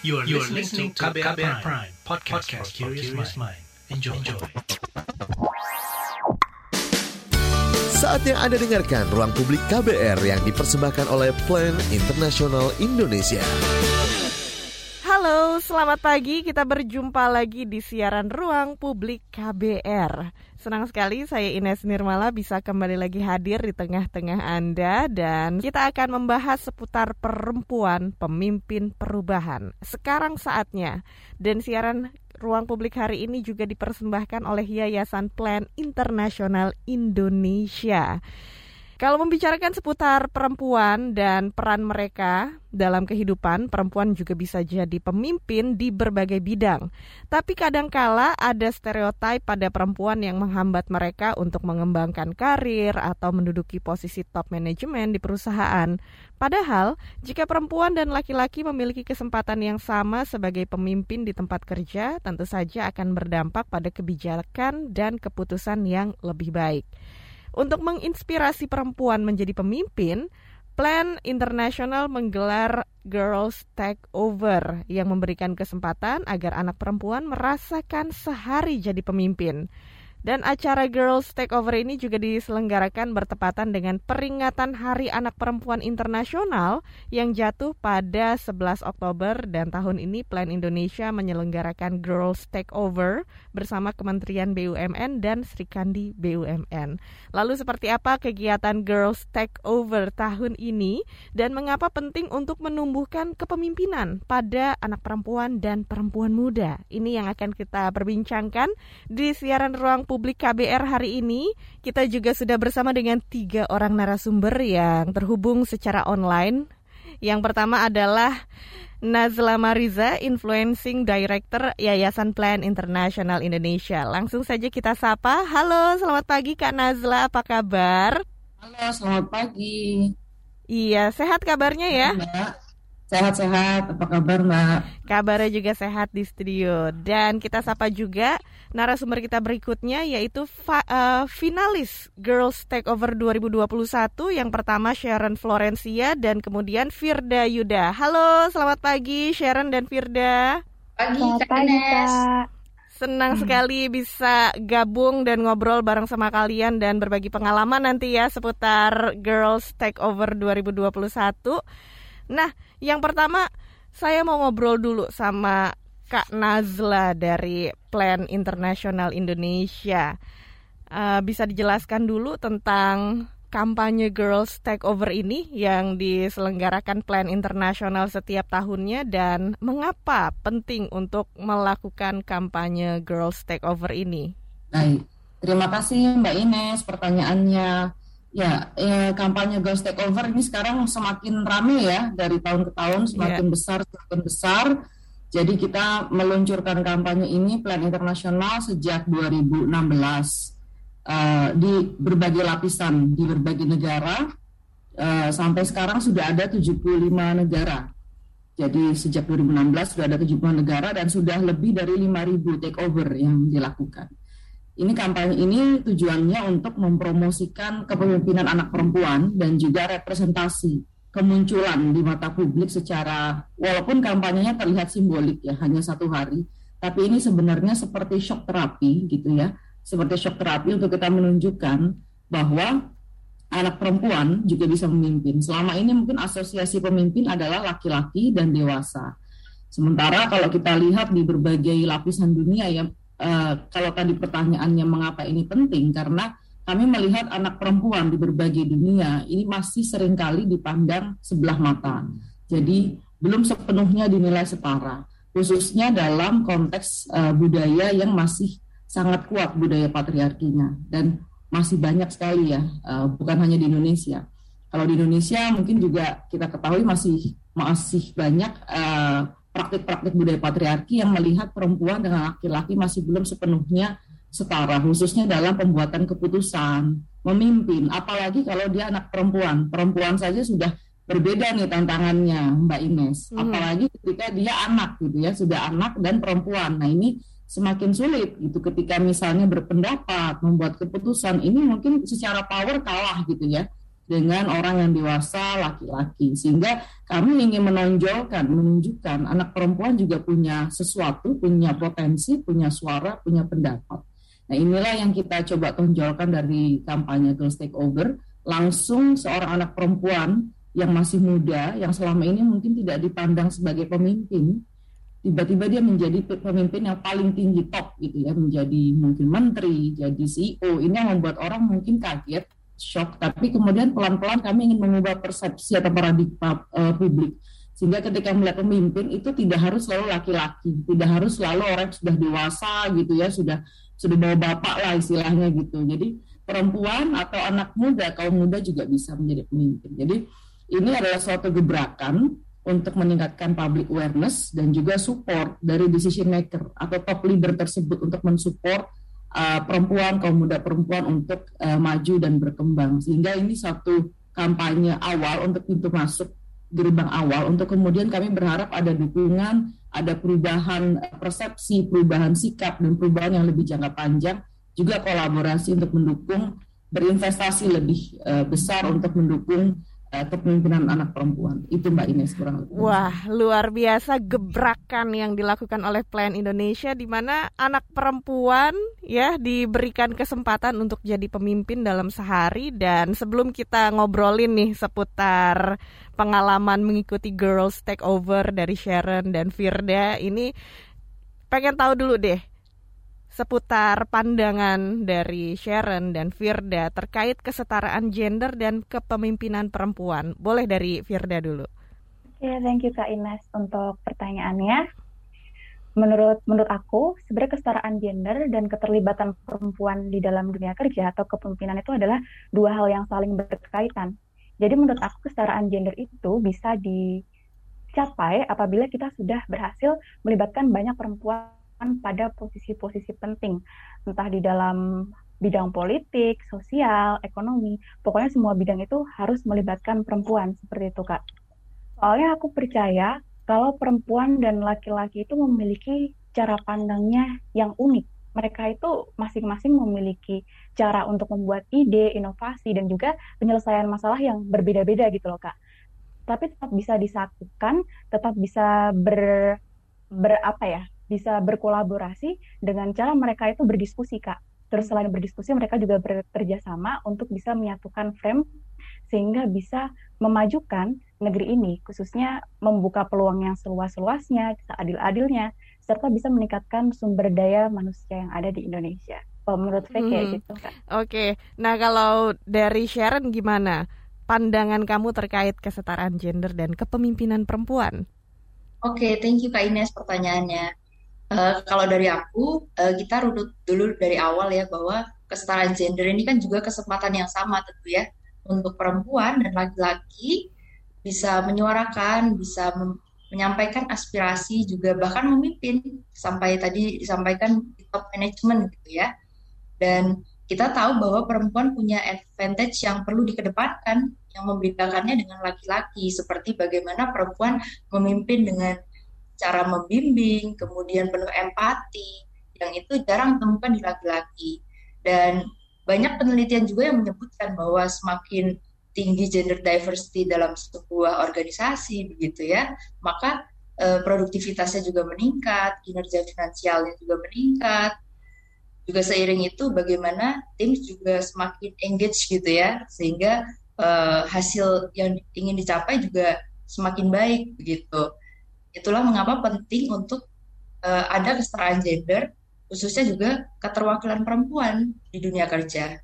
You are, you are listening to KBR, KBR Prime, Prime podcast, podcast for curious mind. Enjoy. Enjoy. Saatnya Anda dengarkan Ruang Publik KBR yang dipersembahkan oleh Plan International Indonesia. Selamat pagi. Kita berjumpa lagi di siaran Ruang Publik KBR. Senang sekali saya Ines Nirmala bisa kembali lagi hadir di tengah-tengah Anda dan kita akan membahas seputar perempuan pemimpin perubahan. Sekarang saatnya dan siaran Ruang Publik hari ini juga dipersembahkan oleh Yayasan Plan Internasional Indonesia. Kalau membicarakan seputar perempuan dan peran mereka dalam kehidupan, perempuan juga bisa jadi pemimpin di berbagai bidang. Tapi kadangkala ada stereotip pada perempuan yang menghambat mereka untuk mengembangkan karir atau menduduki posisi top manajemen di perusahaan. Padahal, jika perempuan dan laki-laki memiliki kesempatan yang sama sebagai pemimpin di tempat kerja, tentu saja akan berdampak pada kebijakan dan keputusan yang lebih baik. Untuk menginspirasi perempuan menjadi pemimpin, Plan International menggelar Girls Take Over yang memberikan kesempatan agar anak perempuan merasakan sehari jadi pemimpin. Dan acara Girls Takeover ini juga diselenggarakan bertepatan dengan peringatan Hari Anak Perempuan Internasional yang jatuh pada 11 Oktober dan tahun ini Plan Indonesia menyelenggarakan Girls Takeover bersama Kementerian BUMN dan Sri Kandi BUMN. Lalu seperti apa kegiatan Girls Takeover tahun ini dan mengapa penting untuk menumbuhkan kepemimpinan pada anak perempuan dan perempuan muda? Ini yang akan kita perbincangkan di siaran ruang publik KBR hari ini. Kita juga sudah bersama dengan tiga orang narasumber yang terhubung secara online. Yang pertama adalah Nazla Mariza, Influencing Director Yayasan Plan International Indonesia. Langsung saja kita sapa. Halo, selamat pagi Kak Nazla, apa kabar? Halo, selamat pagi. Iya, sehat kabarnya ya? Mbak. Sehat-sehat, apa kabar Mbak? Kabarnya juga sehat di studio. Dan kita sapa juga narasumber kita berikutnya yaitu uh, finalis Girls Takeover 2021. Yang pertama Sharon Florencia dan kemudian Firda Yuda. Halo, selamat pagi Sharon dan Firda. Pagi, selamat pagi, Kak. Senang hmm. sekali bisa gabung dan ngobrol bareng sama kalian dan berbagi pengalaman nanti ya seputar Girls Takeover 2021. Nah, yang pertama saya mau ngobrol dulu sama Kak Nazla dari Plan Internasional Indonesia. Uh, bisa dijelaskan dulu tentang kampanye Girls Takeover ini yang diselenggarakan Plan Internasional setiap tahunnya dan mengapa penting untuk melakukan kampanye Girls Takeover ini? Baik, terima kasih Mbak Ines pertanyaannya. Ya, eh, kampanye Girls Takeover ini sekarang semakin ramai ya dari tahun ke tahun semakin yeah. besar semakin besar. Jadi kita meluncurkan kampanye ini plan internasional sejak 2016 uh, eh, di berbagai lapisan di berbagai negara uh, sampai sekarang sudah ada 75 negara. Jadi sejak 2016 sudah ada 75 negara dan sudah lebih dari 5.000 takeover yang dilakukan ini kampanye ini tujuannya untuk mempromosikan kepemimpinan anak perempuan dan juga representasi kemunculan di mata publik secara walaupun kampanyenya terlihat simbolik ya hanya satu hari. Tapi ini sebenarnya seperti shock terapi gitu ya. Seperti shock terapi untuk kita menunjukkan bahwa anak perempuan juga bisa memimpin. Selama ini mungkin asosiasi pemimpin adalah laki-laki dan dewasa. Sementara kalau kita lihat di berbagai lapisan dunia ya uh, kalau tadi pertanyaannya mengapa ini penting karena kami melihat anak perempuan di berbagai dunia ini masih sering kali dipandang sebelah mata. Jadi belum sepenuhnya dinilai setara, khususnya dalam konteks uh, budaya yang masih sangat kuat budaya patriarkinya dan masih banyak sekali ya, uh, bukan hanya di Indonesia. Kalau di Indonesia mungkin juga kita ketahui masih masih banyak uh, praktik-praktik budaya patriarki yang melihat perempuan dengan laki-laki masih belum sepenuhnya setara, khususnya dalam pembuatan keputusan, memimpin, apalagi kalau dia anak perempuan. Perempuan saja sudah berbeda nih tantangannya, Mbak Ines. Hmm. Apalagi ketika dia anak gitu ya, sudah anak dan perempuan. Nah ini semakin sulit gitu ketika misalnya berpendapat, membuat keputusan, ini mungkin secara power kalah gitu ya. Dengan orang yang dewasa laki-laki. Sehingga kami ingin menonjolkan menunjukkan anak perempuan juga punya sesuatu punya potensi punya suara punya pendapat. Nah inilah yang kita coba tonjolkan dari kampanye Girls Take Over. Langsung seorang anak perempuan yang masih muda yang selama ini mungkin tidak dipandang sebagai pemimpin tiba-tiba dia menjadi pemimpin yang paling tinggi top gitu ya. Menjadi mungkin menteri jadi CEO ini yang membuat orang mungkin kaget shock, tapi kemudian pelan-pelan kami ingin mengubah persepsi atau paradigma uh, publik. Sehingga ketika melihat pemimpin itu tidak harus selalu laki-laki, tidak harus selalu orang sudah dewasa gitu ya, sudah sudah bawa bapak lah istilahnya gitu. Jadi perempuan atau anak muda, kaum muda juga bisa menjadi pemimpin. Jadi ini adalah suatu gebrakan untuk meningkatkan public awareness dan juga support dari decision maker atau top leader tersebut untuk mensupport uh, perempuan kaum muda perempuan untuk uh, maju dan berkembang. Sehingga ini satu kampanye awal untuk pintu masuk gerbang awal. Untuk kemudian kami berharap ada dukungan ada perubahan persepsi perubahan sikap dan perubahan yang lebih jangka panjang. Juga kolaborasi untuk mendukung berinvestasi lebih uh, besar untuk mendukung kepemimpinan anak perempuan. Itu Mbak Ines kurang lebih. Wah, luar biasa gebrakan yang dilakukan oleh Plan Indonesia di mana anak perempuan ya diberikan kesempatan untuk jadi pemimpin dalam sehari dan sebelum kita ngobrolin nih seputar pengalaman mengikuti Girls Takeover dari Sharon dan Firda ini pengen tahu dulu deh seputar pandangan dari Sharon dan Firda terkait kesetaraan gender dan kepemimpinan perempuan. Boleh dari Firda dulu. Oke, okay, thank you Kak Ines untuk pertanyaannya. Menurut menurut aku, sebenarnya kesetaraan gender dan keterlibatan perempuan di dalam dunia kerja atau kepemimpinan itu adalah dua hal yang saling berkaitan. Jadi menurut aku kesetaraan gender itu bisa dicapai apabila kita sudah berhasil melibatkan banyak perempuan pada posisi-posisi penting, entah di dalam bidang politik, sosial, ekonomi, pokoknya semua bidang itu harus melibatkan perempuan seperti itu kak. Soalnya aku percaya kalau perempuan dan laki-laki itu memiliki cara pandangnya yang unik. Mereka itu masing-masing memiliki cara untuk membuat ide, inovasi, dan juga penyelesaian masalah yang berbeda-beda gitu loh kak. Tapi tetap bisa disatukan, tetap bisa ber, ber apa ya, bisa berkolaborasi dengan cara mereka itu berdiskusi kak. Terus selain berdiskusi mereka juga bekerja sama untuk bisa menyatukan frame sehingga bisa memajukan negeri ini khususnya membuka peluang yang seluas-luasnya, seadil-adilnya serta bisa meningkatkan sumber daya manusia yang ada di Indonesia. Oh, menurut saya kayak hmm. gitu kak. Oke, okay. nah kalau dari Sharon gimana? Pandangan kamu terkait kesetaraan gender dan kepemimpinan perempuan? Oke, okay, thank you Kak Ines pertanyaannya. Uh, kalau dari aku, uh, kita runut dulu dari awal ya bahwa kesetaraan gender ini kan juga kesempatan yang sama tentu ya untuk perempuan dan laki-laki bisa menyuarakan, bisa menyampaikan aspirasi juga bahkan memimpin sampai tadi disampaikan di top management gitu ya. Dan kita tahu bahwa perempuan punya advantage yang perlu dikedepankan yang membedakannya dengan laki-laki seperti bagaimana perempuan memimpin dengan cara membimbing, kemudian penuh empati, yang itu jarang ditemukan di laki-laki. Dan banyak penelitian juga yang menyebutkan bahwa semakin tinggi gender diversity dalam sebuah organisasi begitu ya, maka e, produktivitasnya juga meningkat, kinerja finansialnya juga meningkat. Juga seiring itu bagaimana tim juga semakin engage gitu ya, sehingga e, hasil yang ingin dicapai juga semakin baik begitu. Itulah mengapa penting untuk uh, ada kesetaraan gender, khususnya juga keterwakilan perempuan di dunia kerja.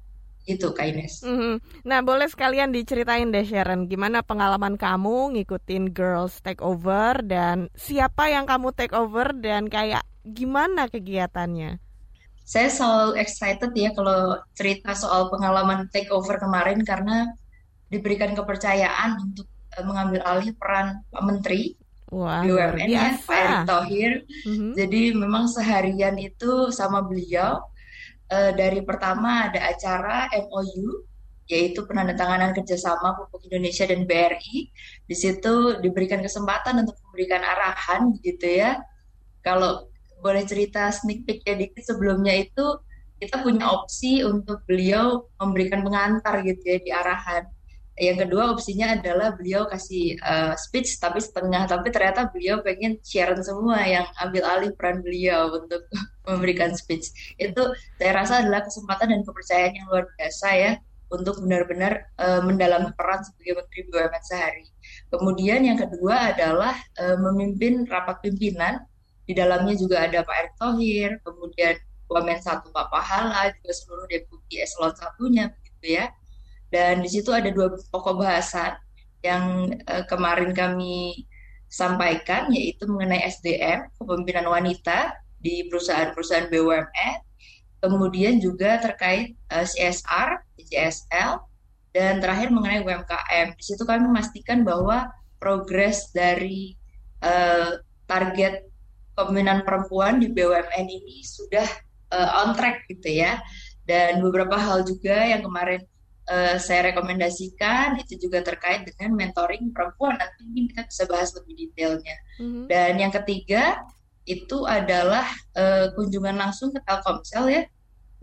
Itu Kak Ines. Mm -hmm. Nah, boleh sekalian diceritain deh Sharon, gimana pengalaman kamu ngikutin Girls Take Over dan siapa yang kamu take over dan kayak gimana kegiatannya? Saya selalu excited ya kalau cerita soal pengalaman take over kemarin karena diberikan kepercayaan untuk eh, mengambil alih peran Pak Menteri Wah, BUMN ya Pak Erick Thohir. Mm-hmm. Jadi memang seharian itu sama beliau uh, dari pertama ada acara MOU yaitu penandatanganan kerjasama pupuk Indonesia dan BRI. Di situ diberikan kesempatan untuk memberikan arahan gitu ya. Kalau boleh cerita sneak peek ya dikit sebelumnya itu kita punya opsi untuk beliau memberikan pengantar gitu ya di arahan. Yang kedua opsinya adalah beliau kasih uh, speech tapi setengah, tapi ternyata beliau pengen Sharon semua yang ambil alih peran beliau untuk memberikan speech. Itu saya rasa adalah kesempatan dan kepercayaan yang luar biasa ya untuk benar-benar uh, mendalami peran sebagai Menteri BUMN sehari. Kemudian yang kedua adalah uh, memimpin rapat pimpinan. Di dalamnya juga ada Pak Erick Thohir, kemudian Wamen satu Pak Pahala, juga seluruh deputi eselon satunya, begitu ya dan di situ ada dua pokok bahasan yang uh, kemarin kami sampaikan yaitu mengenai SDM kepemimpinan wanita di perusahaan-perusahaan BUMN, kemudian juga terkait uh, eh, CSR, CSL, dan terakhir mengenai UMKM. Di situ kami memastikan bahwa progres dari uh, target kepemimpinan perempuan di BUMN ini sudah uh, on track gitu ya. Dan beberapa hal juga yang kemarin uh, saya rekomendasikan itu juga terkait dengan mentoring perempuan. Nanti mungkin kita bisa bahas lebih detailnya. Mm-hmm. dan yang ketiga itu adalah uh, kunjungan langsung ke Telkomsel ya.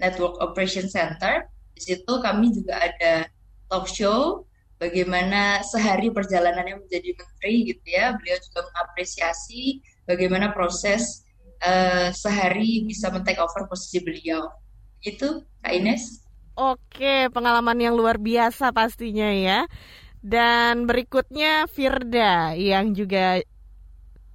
Network Operation Center. Di situ kami juga ada talk show bagaimana sehari perjalanannya menjadi menteri gitu ya. Beliau juga mengapresiasi bagaimana proses uh, sehari bisa men-take over posisi beliau. Itu Kak Ines Oke, pengalaman yang luar biasa pastinya ya. Dan berikutnya Firda yang juga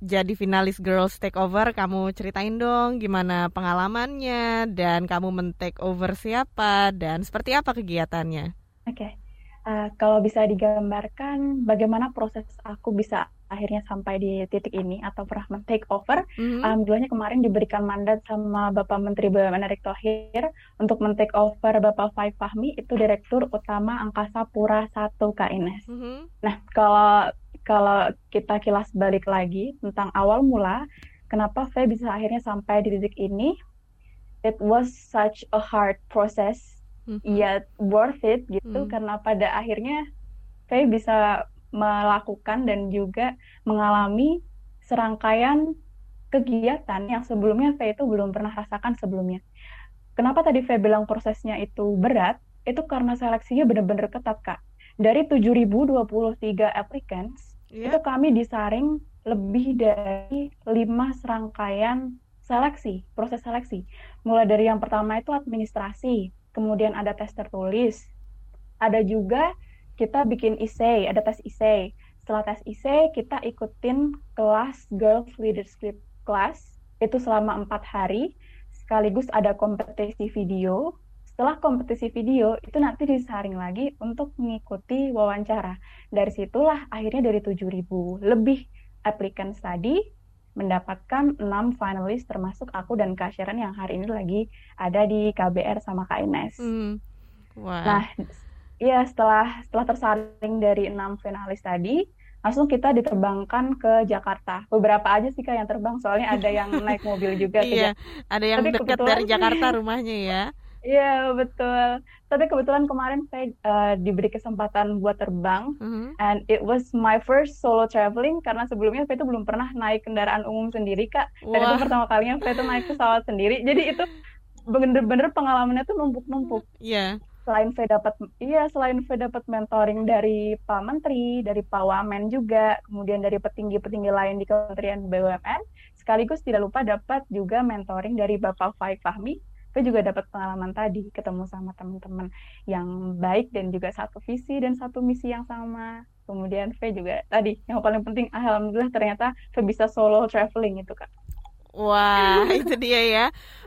jadi finalis Girls Takeover. Kamu ceritain dong gimana pengalamannya dan kamu men-take over siapa dan seperti apa kegiatannya. Oke, uh, kalau bisa digambarkan bagaimana proses aku bisa akhirnya sampai di titik ini atau pernah men-take over. Mm-hmm. Alhamdulillahnya kemarin diberikan mandat sama Bapak Menteri BUMN Erick Thohir untuk men-take over Bapak Fai Fahmi itu Direktur Utama Angkasa Pura 1 Kak Ines. Mm-hmm. Nah, kalau kalau kita kilas balik lagi tentang awal mula kenapa Fai bisa akhirnya sampai di titik ini, it was such a hard process, mm-hmm. yet worth it gitu mm-hmm. karena pada akhirnya Fai bisa melakukan dan juga mengalami serangkaian kegiatan yang sebelumnya V itu belum pernah rasakan sebelumnya. Kenapa tadi V bilang prosesnya itu berat? Itu karena seleksinya benar-benar ketat, Kak. Dari 7.023 applicants, yeah. itu kami disaring lebih dari lima serangkaian seleksi, proses seleksi. Mulai dari yang pertama itu administrasi, kemudian ada tes tertulis, ada juga kita bikin essay, ada tes essay. Setelah tes essay, kita ikutin kelas Girls Leadership Class, itu selama empat hari, sekaligus ada kompetisi video. Setelah kompetisi video, itu nanti disaring lagi untuk mengikuti wawancara. Dari situlah akhirnya dari 7.000 lebih applicant tadi mendapatkan 6 finalis termasuk aku dan Kak Sharon yang hari ini lagi ada di KBR sama Kak Ines. Hmm. Wow. Nah, Iya, setelah setelah tersaring dari enam finalis tadi, langsung kita diterbangkan ke Jakarta. Beberapa aja sih kak yang terbang, soalnya ada yang naik mobil juga. iya, ada yang Tapi dekat dari Jakarta rumahnya ya. Iya betul. Tapi kebetulan kemarin saya uh, diberi kesempatan buat terbang, mm-hmm. and it was my first solo traveling karena sebelumnya saya itu belum pernah naik kendaraan umum sendiri kak. Dan Wah. itu pertama kalinya saya itu naik pesawat sendiri. Jadi itu bener-bener pengalamannya tuh numpuk-numpuk. Iya. -numpuk selain V dapat iya selain V dapat mentoring dari Pak Menteri, dari Pak Wamen juga, kemudian dari petinggi-petinggi lain di Kementerian BUMN, sekaligus tidak lupa dapat juga mentoring dari Bapak Faik Fahmi. V juga dapat pengalaman tadi ketemu sama teman-teman yang baik dan juga satu visi dan satu misi yang sama. Kemudian V juga tadi yang paling penting alhamdulillah ternyata V bisa solo traveling itu Kak. Wah, itu dia ya.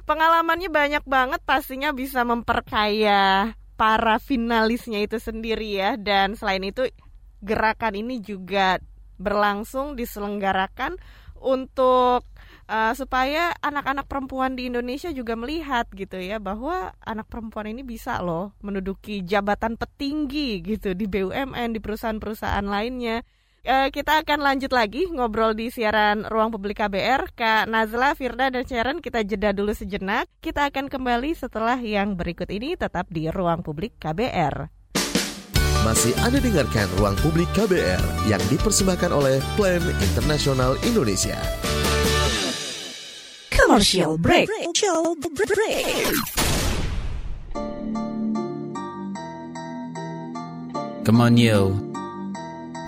Pengalamannya banyak banget pastinya bisa memperkaya para finalisnya itu sendiri ya. Dan selain itu gerakan ini juga berlangsung diselenggarakan untuk uh, supaya anak-anak perempuan di Indonesia juga melihat gitu ya bahwa anak perempuan ini bisa loh menduduki jabatan petinggi gitu di BUMN di perusahaan-perusahaan lainnya kita akan lanjut lagi ngobrol di siaran Ruang Publik KBR. Kak Nazla, Firda, dan Sharon, kita jeda dulu sejenak. Kita akan kembali setelah yang berikut ini tetap di Ruang Publik KBR. Masih Anda dengarkan Ruang Publik KBR yang dipersembahkan oleh Plan Internasional Indonesia. Commercial break. Commercial break. Come on yo.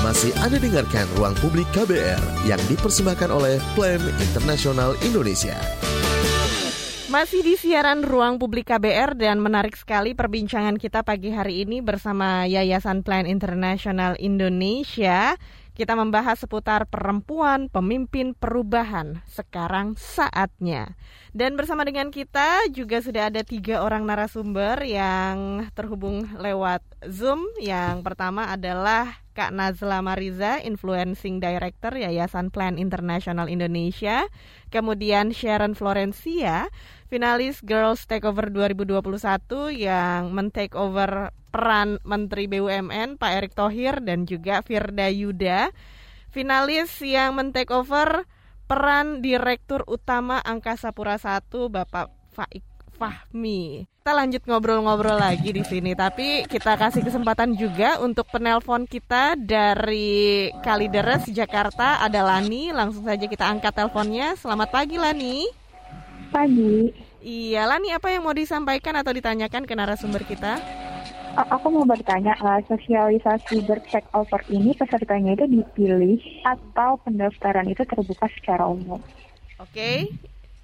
Masih Anda dengarkan Ruang Publik KBR yang dipersembahkan oleh Plan Internasional Indonesia. Masih di siaran Ruang Publik KBR dan menarik sekali perbincangan kita pagi hari ini bersama Yayasan Plan Internasional Indonesia. Kita membahas seputar perempuan pemimpin perubahan sekarang saatnya. Dan bersama dengan kita juga sudah ada tiga orang narasumber yang terhubung lewat Zoom. Yang pertama adalah Kak Nazla Mariza, Influencing Director Yayasan Plan Internasional Indonesia. Kemudian Sharon Florencia, finalis Girls Takeover 2021 yang men-take over peran Menteri BUMN Pak Erick Thohir dan juga Firda Yuda. Finalis yang men-take over peran Direktur Utama Angkasa Pura I Bapak Faik Fahmi. Kita lanjut ngobrol-ngobrol lagi di sini, tapi kita kasih kesempatan juga untuk penelpon kita dari Kalideres Jakarta ada Lani. Langsung saja kita angkat teleponnya. Selamat pagi Lani. Pagi. Iya Lani, apa yang mau disampaikan atau ditanyakan ke narasumber kita? Aku mau bertanya, uh, sosialisasi bercheck over ini pesertanya itu dipilih atau pendaftaran itu terbuka secara umum? Oke,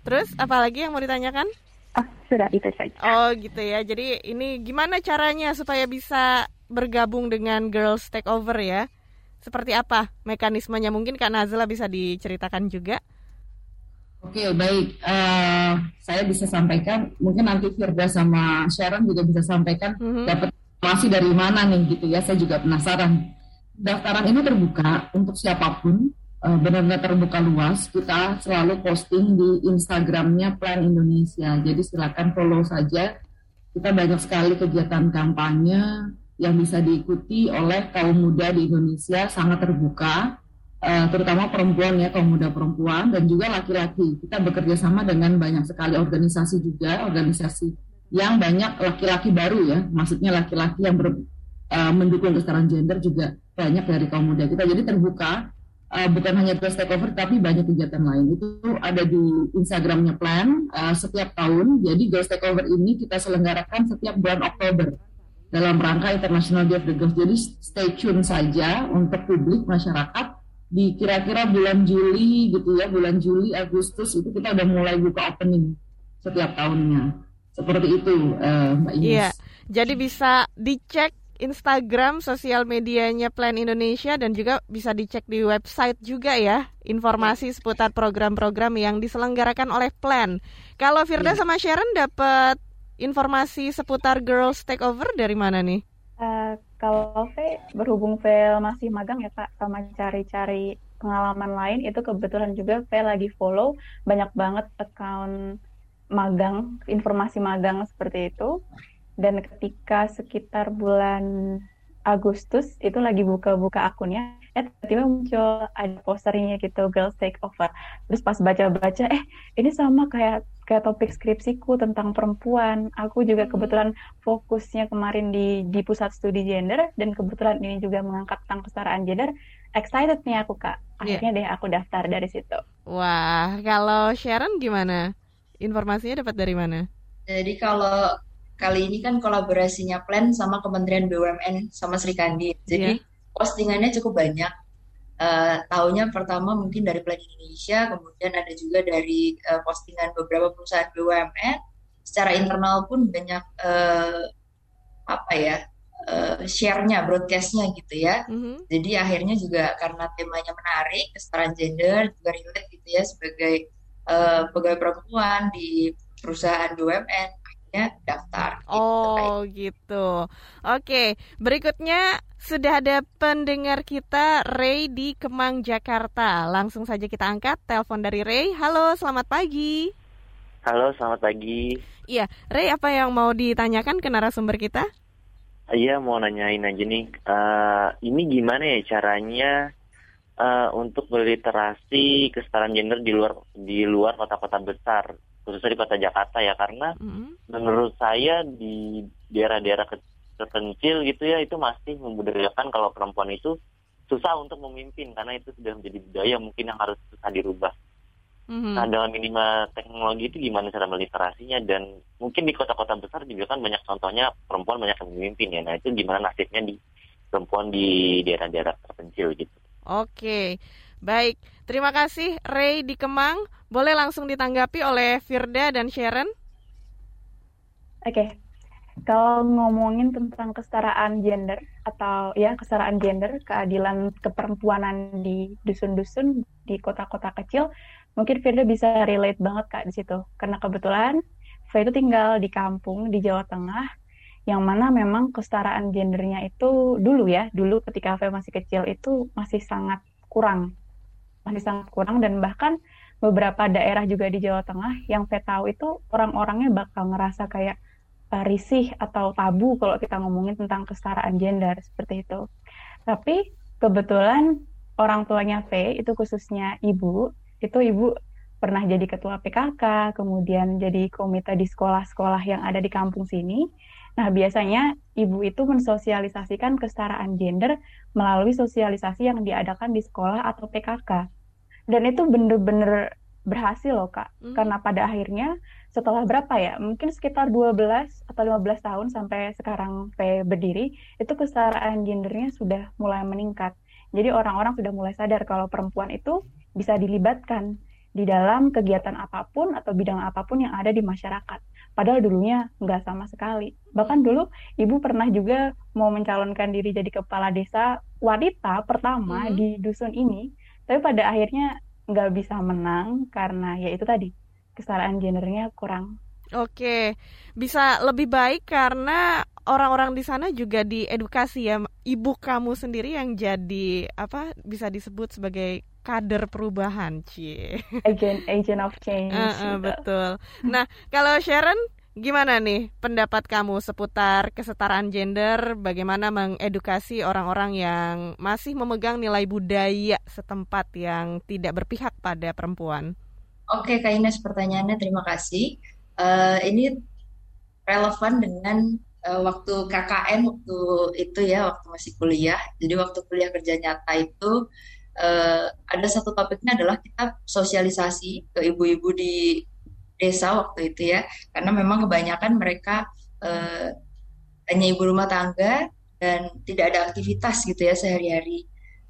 terus apa lagi yang mau ditanyakan? Ah, sudah itu saja. Oh gitu ya, jadi ini gimana caranya supaya bisa bergabung dengan Girls Takeover ya? Seperti apa mekanismenya? Mungkin Kak Nazla bisa diceritakan juga. Oke, baik. Uh, saya bisa sampaikan, mungkin nanti Firda sama Sharon juga bisa sampaikan mm-hmm. dapat informasi dari mana nih gitu ya. Saya juga penasaran. Daftaran ini terbuka untuk siapa pun, uh, benar-benar terbuka luas. Kita selalu posting di Instagramnya Plan Indonesia. Jadi silakan follow saja. Kita banyak sekali kegiatan kampanye yang bisa diikuti oleh kaum muda di Indonesia sangat terbuka uh, terutama perempuan ya kaum muda perempuan dan juga laki-laki. Kita bekerja sama dengan banyak sekali organisasi juga organisasi yang banyak laki-laki baru ya. Maksudnya laki-laki yang ber, uh, mendukung kesetaraan gender juga banyak dari kaum muda kita. Jadi terbuka uh, bukan hanya Girls Takeover tapi banyak kegiatan lain. Itu ada di Instagramnya Plan uh, setiap tahun. Jadi Girls Takeover ini kita selenggarakan setiap bulan Oktober dalam rangka International Day of the Girls. Jadi stay tune saja untuk publik masyarakat di kira-kira bulan Juli gitu ya, bulan Juli Agustus itu kita udah mulai buka opening setiap tahunnya. Seperti itu, uh, Mbak Ines. Iya, jadi bisa dicek Instagram, sosial medianya Plan Indonesia dan juga bisa dicek di website juga ya informasi seputar program-program yang diselenggarakan oleh Plan. Kalau Firda ya. sama Sharon dapat informasi seputar Girls Takeover dari mana nih? Uh, kalau V berhubung V masih magang ya Kak, sama cari-cari pengalaman lain itu kebetulan juga V lagi follow banyak banget account magang, informasi magang seperti itu. Dan ketika sekitar bulan Agustus itu lagi buka-buka akunnya, eh tiba-tiba muncul ada posternya gitu Girls Take Over. Terus pas baca-baca, eh ini sama kayak kayak topik skripsiku tentang perempuan. Aku juga hmm. kebetulan fokusnya kemarin di di pusat studi gender dan kebetulan ini juga mengangkat tentang kesetaraan gender. Excited nih aku kak. Iya. Akhirnya yeah. deh aku daftar dari situ. Wah, kalau Sharon gimana? Informasinya dapat dari mana? Jadi kalau kali ini kan kolaborasinya Plan sama Kementerian BUMN sama Sri Kandi. Jadi yeah postingannya cukup banyak. Uh, tahunya pertama mungkin dari Plan Indonesia, kemudian ada juga dari uh, postingan beberapa perusahaan BUMN. Secara internal pun banyak uh, apa ya uh, share-nya, broadcast-nya gitu ya. Mm-hmm. Jadi akhirnya juga karena temanya menarik, kesetaraan gender juga relate gitu ya sebagai uh, pegawai perempuan di perusahaan BUMN. akhirnya daftar. Gitu, oh gitu. Oke, berikutnya sudah ada pendengar kita Ray di Kemang Jakarta. Langsung saja kita angkat telepon dari Ray. Halo, selamat pagi. Halo, selamat pagi. Iya, Ray apa yang mau ditanyakan ke narasumber kita? Iya, mau nanyain aja nih. Uh, ini gimana ya caranya uh, untuk berliterasi kesetaraan gender di luar di luar kota-kota besar, khususnya di kota Jakarta ya, karena mm-hmm. menurut saya di daerah-daerah terpencil gitu ya itu masih membudayakan kalau perempuan itu susah untuk memimpin karena itu sudah menjadi budaya mungkin yang harus susah dirubah. Mm-hmm. Nah dalam minima teknologi itu gimana cara meliterasinya dan mungkin di kota-kota besar juga kan banyak contohnya perempuan banyak yang memimpin ya. Nah itu gimana nasibnya di perempuan di daerah-daerah terpencil gitu. Oke, baik. Terima kasih Ray di Kemang. Boleh langsung ditanggapi oleh Firda dan Sharon? Oke, kalau ngomongin tentang kesetaraan gender atau ya kesetaraan gender, keadilan keperempuanan di dusun-dusun di kota-kota kecil, mungkin Firda bisa relate banget kak di situ. Karena kebetulan saya itu tinggal di kampung di Jawa Tengah yang mana memang kesetaraan gendernya itu dulu ya dulu ketika saya masih kecil itu masih sangat kurang. Masih sangat kurang dan bahkan beberapa daerah juga di Jawa Tengah yang saya tahu itu orang-orangnya bakal ngerasa kayak uh, risih atau tabu kalau kita ngomongin tentang kesetaraan gender seperti itu tapi kebetulan orang tuanya V itu khususnya ibu itu ibu pernah jadi ketua PKK, kemudian jadi komite di sekolah-sekolah yang ada di kampung sini. Nah, biasanya ibu itu mensosialisasikan kesetaraan gender melalui sosialisasi yang diadakan di sekolah atau PKK. Dan itu bener-bener berhasil loh, Kak. Hmm. Karena pada akhirnya setelah berapa ya? Mungkin sekitar 12 atau 15 tahun sampai sekarang P berdiri, itu kesetaraan gendernya sudah mulai meningkat. Jadi orang-orang sudah mulai sadar kalau perempuan itu bisa dilibatkan di dalam kegiatan apa pun atau bidang apa pun yang ada di masyarakat. Padahal dulunya nggak sama sekali. Bahkan dulu ibu pernah juga mau mencalonkan diri jadi kepala desa wanita pertama hmm. di dusun ini, tapi pada akhirnya nggak bisa menang karena ya itu tadi kesetaraan gendernya kurang. Oke, bisa lebih baik karena orang-orang di sana juga diedukasi ya. Ibu kamu sendiri yang jadi apa bisa disebut sebagai kader perubahan, cie. Agent agent of change. Uh, uh, betul. Nah, kalau Sharon gimana nih pendapat kamu seputar kesetaraan gender? Bagaimana mengedukasi orang-orang yang masih memegang nilai budaya setempat yang tidak berpihak pada perempuan? Oke, Kak Ines, pertanyaannya terima kasih. Uh, ini relevan dengan uh, waktu KKN waktu itu ya, waktu masih kuliah. Jadi waktu kuliah kerja nyata itu uh, ada satu topiknya adalah kita sosialisasi ke ibu-ibu di desa waktu itu ya karena memang kebanyakan mereka uh, hanya ibu rumah tangga dan tidak ada aktivitas gitu ya sehari-hari.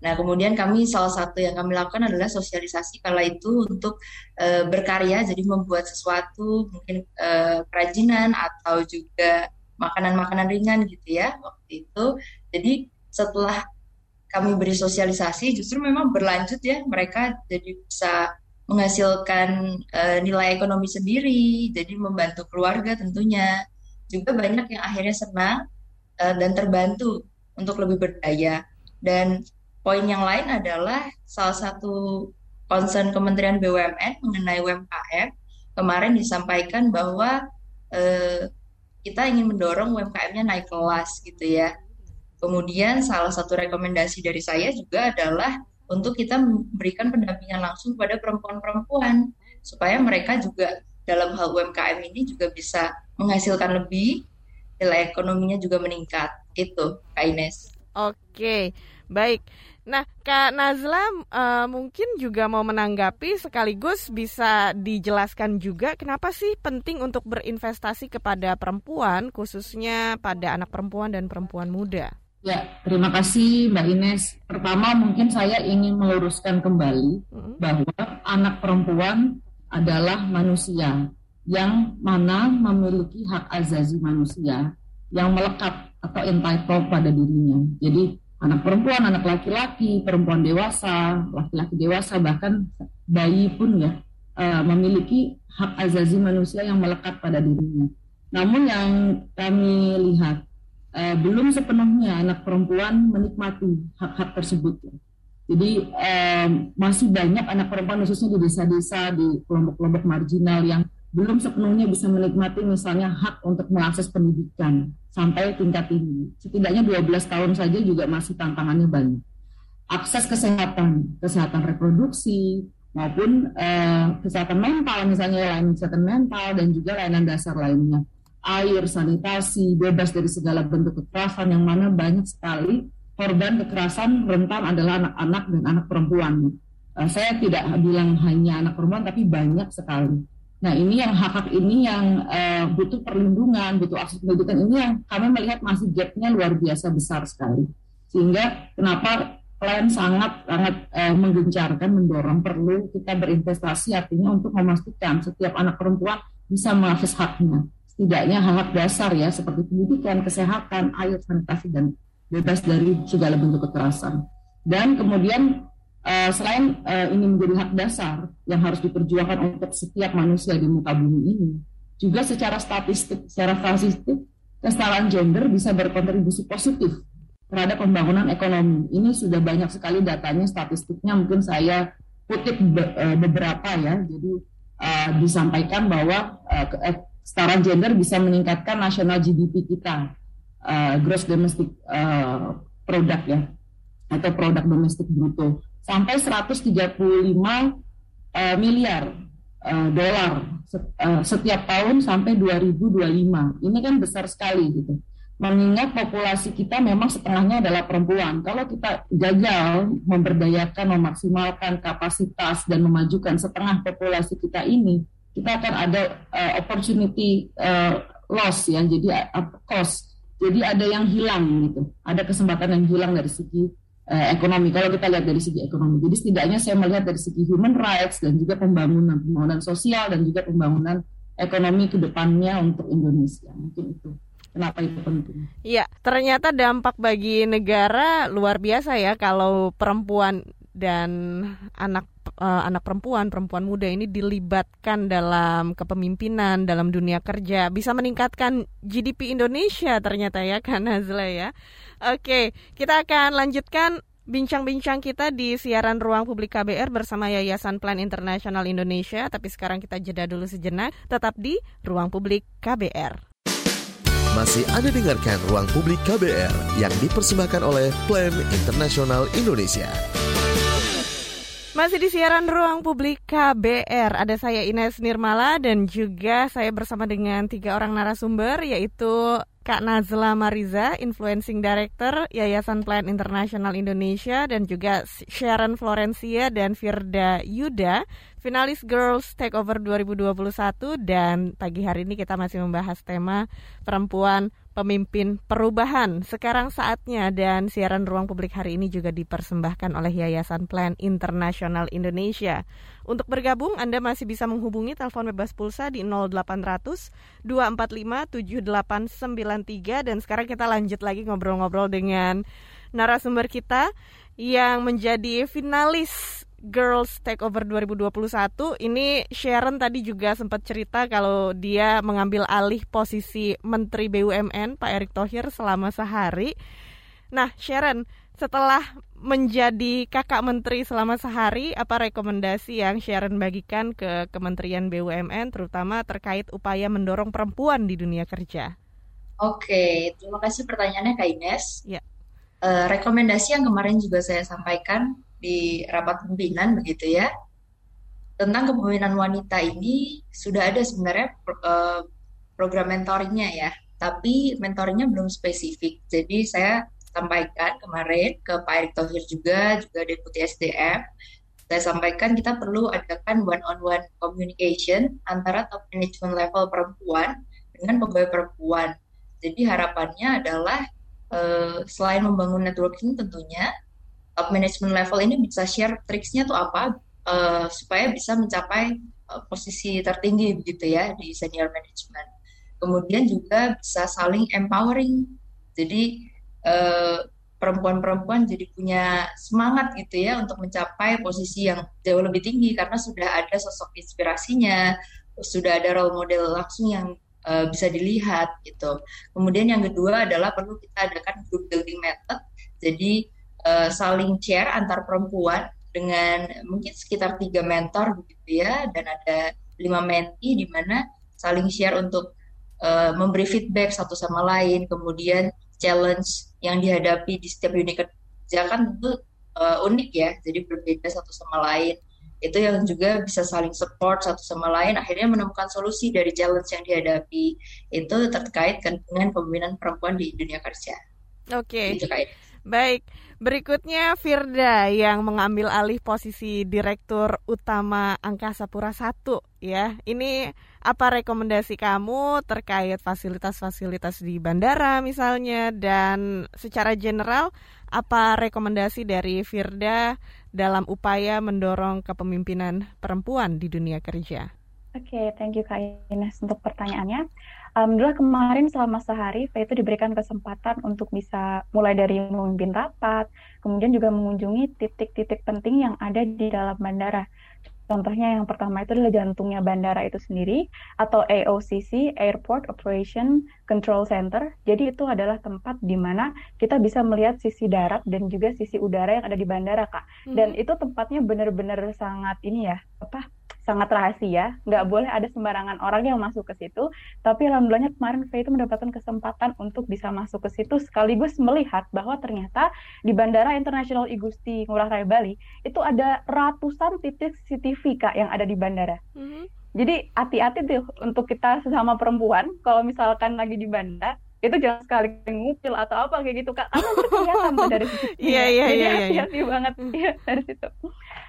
Nah, kemudian kami salah satu yang kami lakukan adalah sosialisasi kala itu untuk uh, berkarya, jadi membuat sesuatu mungkin uh, kerajinan atau juga makanan-makanan ringan gitu ya waktu itu. Jadi setelah kami beri sosialisasi justru memang berlanjut ya mereka jadi bisa menghasilkan uh, nilai ekonomi sendiri jadi membantu keluarga tentunya. Juga banyak yang akhirnya senang uh, dan terbantu untuk lebih berdaya. Dan poin yang lain adalah salah satu concern Kementerian BUMN mengenai UMKM kemarin disampaikan bahwa uh, kita ingin mendorong UMKM-nya naik kelas gitu ya Kemudian salah satu rekomendasi dari saya juga adalah untuk kita memberikan pendampingan langsung kepada perempuan-perempuan supaya mereka juga dalam hal UMKM ini juga bisa menghasilkan lebih, nilai ekonominya juga meningkat. Itu, Kak Ines. Oke, baik. Nah, Kak Nazla uh, mungkin juga mau menanggapi sekaligus bisa dijelaskan juga kenapa sih penting untuk berinvestasi kepada perempuan, khususnya pada anak perempuan dan perempuan muda. Ya, terima kasih Mbak Ines. Pertama mungkin saya ingin meluruskan kembali bahwa anak perempuan adalah manusia yang mana memiliki hak azazi manusia yang melekat atau entitled pada dirinya. Jadi anak perempuan, anak laki-laki, perempuan dewasa, laki-laki dewasa bahkan bayi pun ya uh, memiliki hak azazi manusia yang melekat pada dirinya. Namun yang kami lihat uh, belum sepenuhnya anak perempuan menikmati hak-hak tersebut. Jadi um, masih banyak anak perempuan khususnya di desa-desa di kelompok-kelompok marginal yang belum sepenuhnya bisa menikmati misalnya hak untuk mengakses pendidikan sampai tingkat tinggi. Setidaknya 12 tahun saja juga masih tantangannya banyak. Akses kesehatan, kesehatan reproduksi maupun uh, kesehatan mental misalnya layanan kesehatan mental dan juga layanan dasar lainnya. Air, sanitasi, bebas dari segala bentuk kekerasan yang mana banyak sekali korban kekerasan rentan adalah anak-anak dan anak perempuan. Uh, saya tidak bilang hanya anak perempuan, tapi banyak sekali. Nah ini yang hak-hak ini yang uh, butuh perlindungan, butuh akses pendidikan ini yang kami melihat masih gapnya luar biasa besar sekali. Sehingga kenapa plan sangat sangat uh, menggencarkan, mendorong perlu kita berinvestasi artinya untuk memastikan setiap anak perempuan bisa mengakses haknya. Setidaknya hak-hak dasar ya seperti pendidikan, kesehatan, air, sanitasi dan bebas dari segala bentuk kekerasan. Dan kemudian uh, selain uh, ini menjadi hak dasar yang harus diperjuangkan untuk setiap manusia di muka bumi ini, juga secara statistik, secara statistik, kesetaraan gender bisa berkontribusi positif terhadap pembangunan ekonomi. Ini sudah banyak sekali datanya, statistiknya mungkin saya kutip be, uh, beberapa ya. Jadi uh, disampaikan bahwa uh, kesetaraan gender bisa meningkatkan nasional GDP kita uh, gross domestic uh, product ya atau produk domestik bruto sampai 135 uh, miliar uh, dolar uh, setiap tahun sampai 2025. Ini kan besar sekali gitu. Mengingat populasi kita memang setengahnya adalah perempuan. Kalau kita gagal memberdayakan, memaksimalkan kapasitas dan memajukan setengah populasi kita ini, kita akan ada uh, opportunity uh, loss ya, jadi uh, cost jadi ada yang hilang gitu, ada kesempatan yang hilang dari segi uh, ekonomi. Kalau kita lihat dari segi ekonomi, jadi setidaknya saya melihat dari segi human rights dan juga pembangunan, pembangunan sosial dan juga pembangunan ekonomi ke depannya untuk Indonesia. Mungkin itu. Kenapa itu penting? Iya, ternyata dampak bagi negara luar biasa ya kalau perempuan dan anak uh, anak perempuan, perempuan muda ini dilibatkan dalam kepemimpinan dalam dunia kerja bisa meningkatkan GDP Indonesia ternyata ya kan Nazla ya. Oke, kita akan lanjutkan bincang-bincang kita di siaran ruang publik KBR bersama Yayasan Plan Internasional Indonesia. Tapi sekarang kita jeda dulu sejenak, tetap di ruang publik KBR. Masih Anda dengarkan ruang publik KBR yang dipersembahkan oleh Plan Internasional Indonesia. Masih di siaran ruang publik KBR, ada saya Ines Nirmala dan juga saya bersama dengan tiga orang narasumber yaitu Kak Nazla Mariza, Influencing Director Yayasan Plan Internasional Indonesia dan juga Sharon Florencia dan Firda Yuda, finalis Girls Takeover 2021 dan pagi hari ini kita masih membahas tema perempuan pemimpin perubahan. Sekarang saatnya dan siaran ruang publik hari ini juga dipersembahkan oleh Yayasan Plan Internasional Indonesia. Untuk bergabung Anda masih bisa menghubungi telepon bebas pulsa di 0800 245 7893 dan sekarang kita lanjut lagi ngobrol-ngobrol dengan narasumber kita yang menjadi finalis Girls Takeover 2021 ini Sharon tadi juga sempat cerita kalau dia mengambil alih posisi Menteri BUMN Pak Erick Thohir selama sehari. Nah, Sharon, setelah menjadi kakak menteri selama sehari, apa rekomendasi yang Sharon bagikan ke Kementerian BUMN terutama terkait upaya mendorong perempuan di dunia kerja? Oke, terima kasih pertanyaannya Kak Ines. Ya. Uh, rekomendasi yang kemarin juga saya sampaikan di rapat pimpinan begitu ya. Tentang kepemimpinan wanita ini sudah ada sebenarnya uh, program mentoringnya ya. Tapi mentoringnya belum spesifik. Jadi saya sampaikan kemarin ke Pak Erick Thohir juga juga Deputi SDM saya sampaikan kita perlu adakan one on one communication antara top management level perempuan dengan pegawai perempuan. Jadi harapannya adalah uh, selain membangun networking tentunya top management level ini bisa share triksnya tuh apa uh, supaya bisa mencapai uh, posisi tertinggi begitu ya di senior management. Kemudian juga bisa saling empowering. Jadi uh, perempuan-perempuan jadi punya semangat gitu ya untuk mencapai posisi yang jauh lebih tinggi karena sudah ada sosok inspirasinya, sudah ada role model langsung yang uh, bisa dilihat gitu. Kemudian yang kedua adalah perlu kita adakan group building method. Jadi uh, saling share antar perempuan dengan mungkin sekitar tiga mentor begitu ya dan ada lima menti di mana saling share untuk uh, memberi feedback satu sama lain kemudian challenge yang dihadapi di setiap unit kerja kan tentu uh, unik ya jadi berbeda satu sama lain itu yang juga bisa saling support satu sama lain akhirnya menemukan solusi dari challenge yang dihadapi itu terkait dengan pemimpinan perempuan di dunia kerja. Oke. Okay. Baik, berikutnya Firda yang mengambil alih posisi Direktur Utama Angkasa Pura I ya. Ini apa rekomendasi kamu terkait fasilitas-fasilitas di bandara misalnya dan secara general apa rekomendasi dari Firda dalam upaya mendorong kepemimpinan perempuan di dunia kerja? Oke, okay, thank you Kak Ines untuk pertanyaannya. Alhamdulillah kemarin selama sehari saya itu diberikan kesempatan untuk bisa mulai dari memimpin rapat, kemudian juga mengunjungi titik-titik penting yang ada di dalam bandara. Contohnya yang pertama itu adalah jantungnya bandara itu sendiri atau AOCC Airport Operation Control Center. Jadi itu adalah tempat di mana kita bisa melihat sisi darat dan juga sisi udara yang ada di bandara, Kak. Dan hmm. itu tempatnya benar-benar sangat ini ya, apa? Sangat rahasia, nggak boleh ada sembarangan orang yang masuk ke situ. Tapi alhamdulillahnya kemarin saya itu mendapatkan kesempatan untuk bisa masuk ke situ sekaligus melihat bahwa ternyata di Bandara Internasional Igusti Ngurah Rai Bali itu ada ratusan titik CCTV kak yang ada di bandara. Mm -hmm. Jadi hati-hati tuh untuk kita sesama perempuan kalau misalkan lagi di bandara itu jangan sekali ngupil atau apa kayak gitu kak karena itu kelihatan dari situ. Iya iya iya. iya. Hati-hati banget ya dari situ.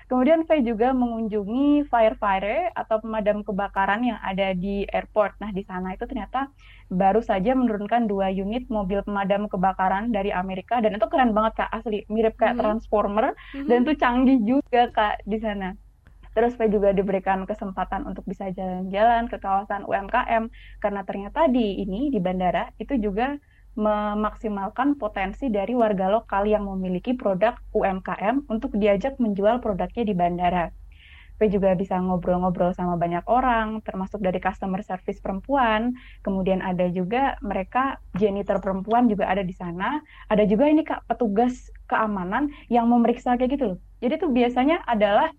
Kemudian saya juga mengunjungi firefighter atau pemadam kebakaran yang ada di airport. Nah, di sana itu ternyata baru saja menurunkan dua unit mobil pemadam kebakaran dari Amerika dan itu keren banget Kak, asli mirip kayak mm -hmm. Transformer mm -hmm. dan itu canggih juga Kak di sana. Terus saya juga diberikan kesempatan untuk bisa jalan-jalan ke kawasan UMKM karena ternyata di ini di bandara itu juga memaksimalkan potensi dari warga lokal yang memiliki produk UMKM untuk diajak menjual produknya di bandara. P juga bisa ngobrol-ngobrol sama banyak orang, termasuk dari customer service perempuan. Kemudian ada juga mereka janitor perempuan juga ada di sana. Ada juga ini kak petugas keamanan yang memeriksa kayak gitu loh. Jadi itu biasanya adalah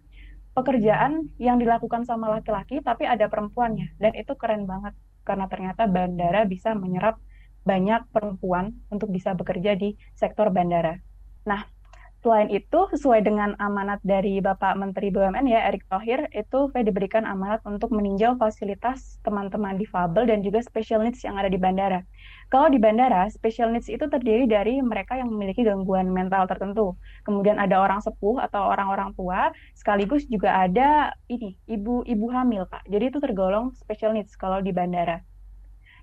pekerjaan yang dilakukan sama laki-laki tapi ada perempuannya dan itu keren banget karena ternyata bandara bisa menyerap banyak perempuan untuk bisa bekerja di sektor bandara. Nah, selain itu sesuai dengan amanat dari Bapak Menteri BUMN ya Erick Thohir itu saya diberikan amanat untuk meninjau fasilitas teman-teman difabel dan juga special needs yang ada di bandara. Kalau di bandara, special needs itu terdiri dari mereka yang memiliki gangguan mental tertentu. Kemudian ada orang sepuh atau orang-orang tua, sekaligus juga ada ini ibu-ibu hamil, Pak. Jadi itu tergolong special needs kalau di bandara.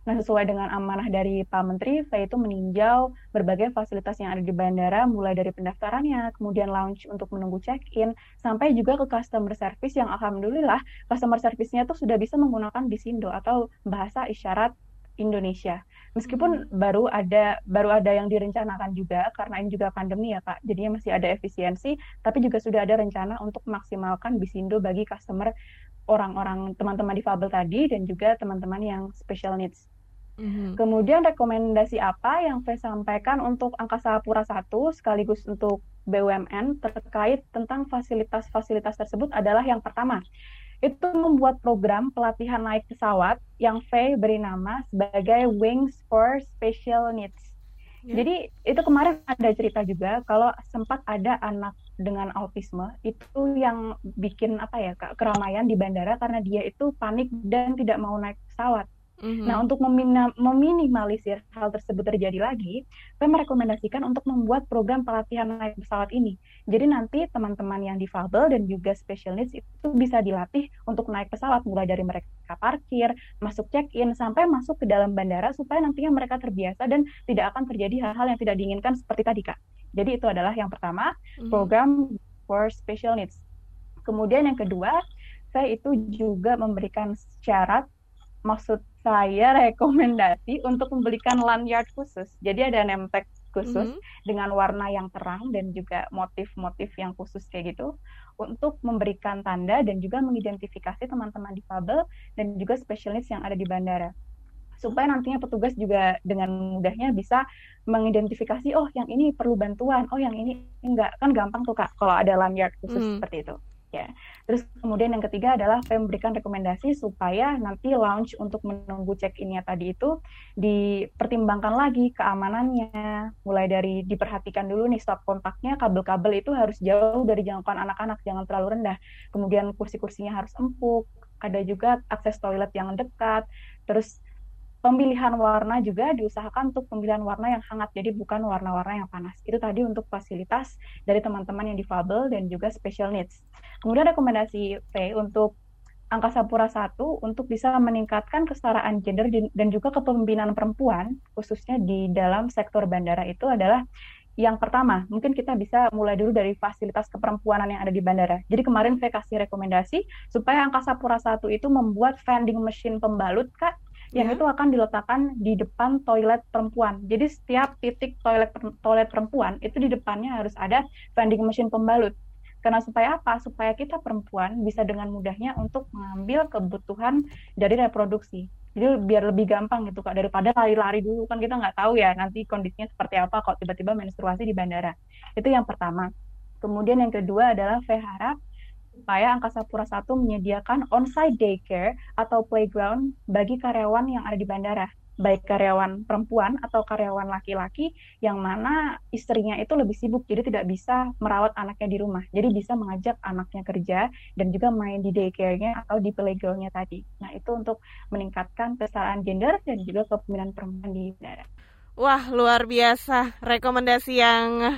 Nah, sesuai dengan amanah dari Pak Menteri, saya itu meninjau berbagai fasilitas yang ada di bandara, mulai dari pendaftarannya, kemudian lounge untuk menunggu check-in, sampai juga ke customer service yang alhamdulillah customer service-nya itu sudah bisa menggunakan Bisindo atau bahasa isyarat Indonesia. Meskipun hmm. baru ada baru ada yang direncanakan juga karena ini juga pandemi ya Pak. Jadinya masih ada efisiensi, tapi juga sudah ada rencana untuk memaksimalkan Bisindo bagi customer orang-orang teman-teman difabel tadi dan juga teman-teman yang special needs. Mm-hmm. Kemudian rekomendasi apa yang saya sampaikan untuk Angkasa Pura 1 sekaligus untuk BUMN terkait tentang fasilitas-fasilitas tersebut adalah yang pertama, itu membuat program pelatihan naik pesawat yang V beri nama sebagai Wings for Special Needs. Yeah. Jadi itu kemarin ada cerita juga kalau sempat ada anak dengan autisme itu yang bikin apa ya keramaian di bandara karena dia itu panik dan tidak mau naik pesawat. Mm-hmm. Nah, untuk meminimalisir hal tersebut terjadi lagi, saya merekomendasikan untuk membuat program pelatihan naik pesawat ini. Jadi nanti teman-teman yang difabel dan juga special needs itu bisa dilatih untuk naik pesawat mulai dari mereka parkir, masuk check-in sampai masuk ke dalam bandara supaya nantinya mereka terbiasa dan tidak akan terjadi hal-hal yang tidak diinginkan seperti tadi, Kak. Jadi itu adalah yang pertama, mm-hmm. program for special needs. Kemudian yang kedua, saya itu juga memberikan syarat maksud saya rekomendasi untuk membelikan lanyard khusus. Jadi ada name tag khusus mm -hmm. dengan warna yang terang dan juga motif-motif yang khusus kayak gitu untuk memberikan tanda dan juga mengidentifikasi teman-teman difabel dan juga special needs yang ada di bandara. supaya nantinya petugas juga dengan mudahnya bisa mengidentifikasi oh yang ini perlu bantuan, oh yang ini enggak. Kan gampang tuh Kak kalau ada lanyard khusus hmm. seperti itu. Ya. Terus kemudian yang ketiga adalah saya memberikan rekomendasi supaya nanti launch untuk menunggu check-innya tadi itu dipertimbangkan lagi keamanannya, mulai dari diperhatikan dulu nih stop kontaknya, kabel-kabel itu harus jauh dari jangkauan anak-anak, jangan terlalu rendah. Kemudian kursi-kursinya harus empuk, ada juga akses toilet yang dekat, terus pemilihan warna juga diusahakan untuk pemilihan warna yang hangat, jadi bukan warna-warna yang panas. Itu tadi untuk fasilitas dari teman-teman yang difabel dan juga special needs. Kemudian rekomendasi P untuk Angkasa Pura 1 untuk bisa meningkatkan kesetaraan gender dan juga kepemimpinan perempuan, khususnya di dalam sektor bandara itu adalah yang pertama, mungkin kita bisa mulai dulu dari fasilitas keperempuanan yang ada di bandara. Jadi kemarin saya kasih rekomendasi supaya Angkasa Pura 1 itu membuat vending machine pembalut, Kak, yang yeah. itu akan diletakkan di depan toilet perempuan. Jadi setiap titik toilet toilet perempuan itu di depannya harus ada vending machine pembalut. Karena supaya apa? Supaya kita perempuan bisa dengan mudahnya untuk mengambil kebutuhan dari reproduksi. Jadi biar lebih gampang gitu kak daripada lari-lari dulu kan kita nggak tahu ya nanti kondisinya seperti apa kalau tiba-tiba menstruasi di bandara. Itu yang pertama. Kemudian yang kedua adalah harap supaya Angkasa Pura I menyediakan on-site daycare atau playground bagi karyawan yang ada di bandara, baik karyawan perempuan atau karyawan laki-laki yang mana istrinya itu lebih sibuk, jadi tidak bisa merawat anaknya di rumah. Jadi bisa mengajak anaknya kerja dan juga main di daycare-nya atau di playground-nya tadi. Nah, itu untuk meningkatkan kesetaraan gender dan juga kepemimpinan perempuan di bandara. Wah, luar biasa. Rekomendasi yang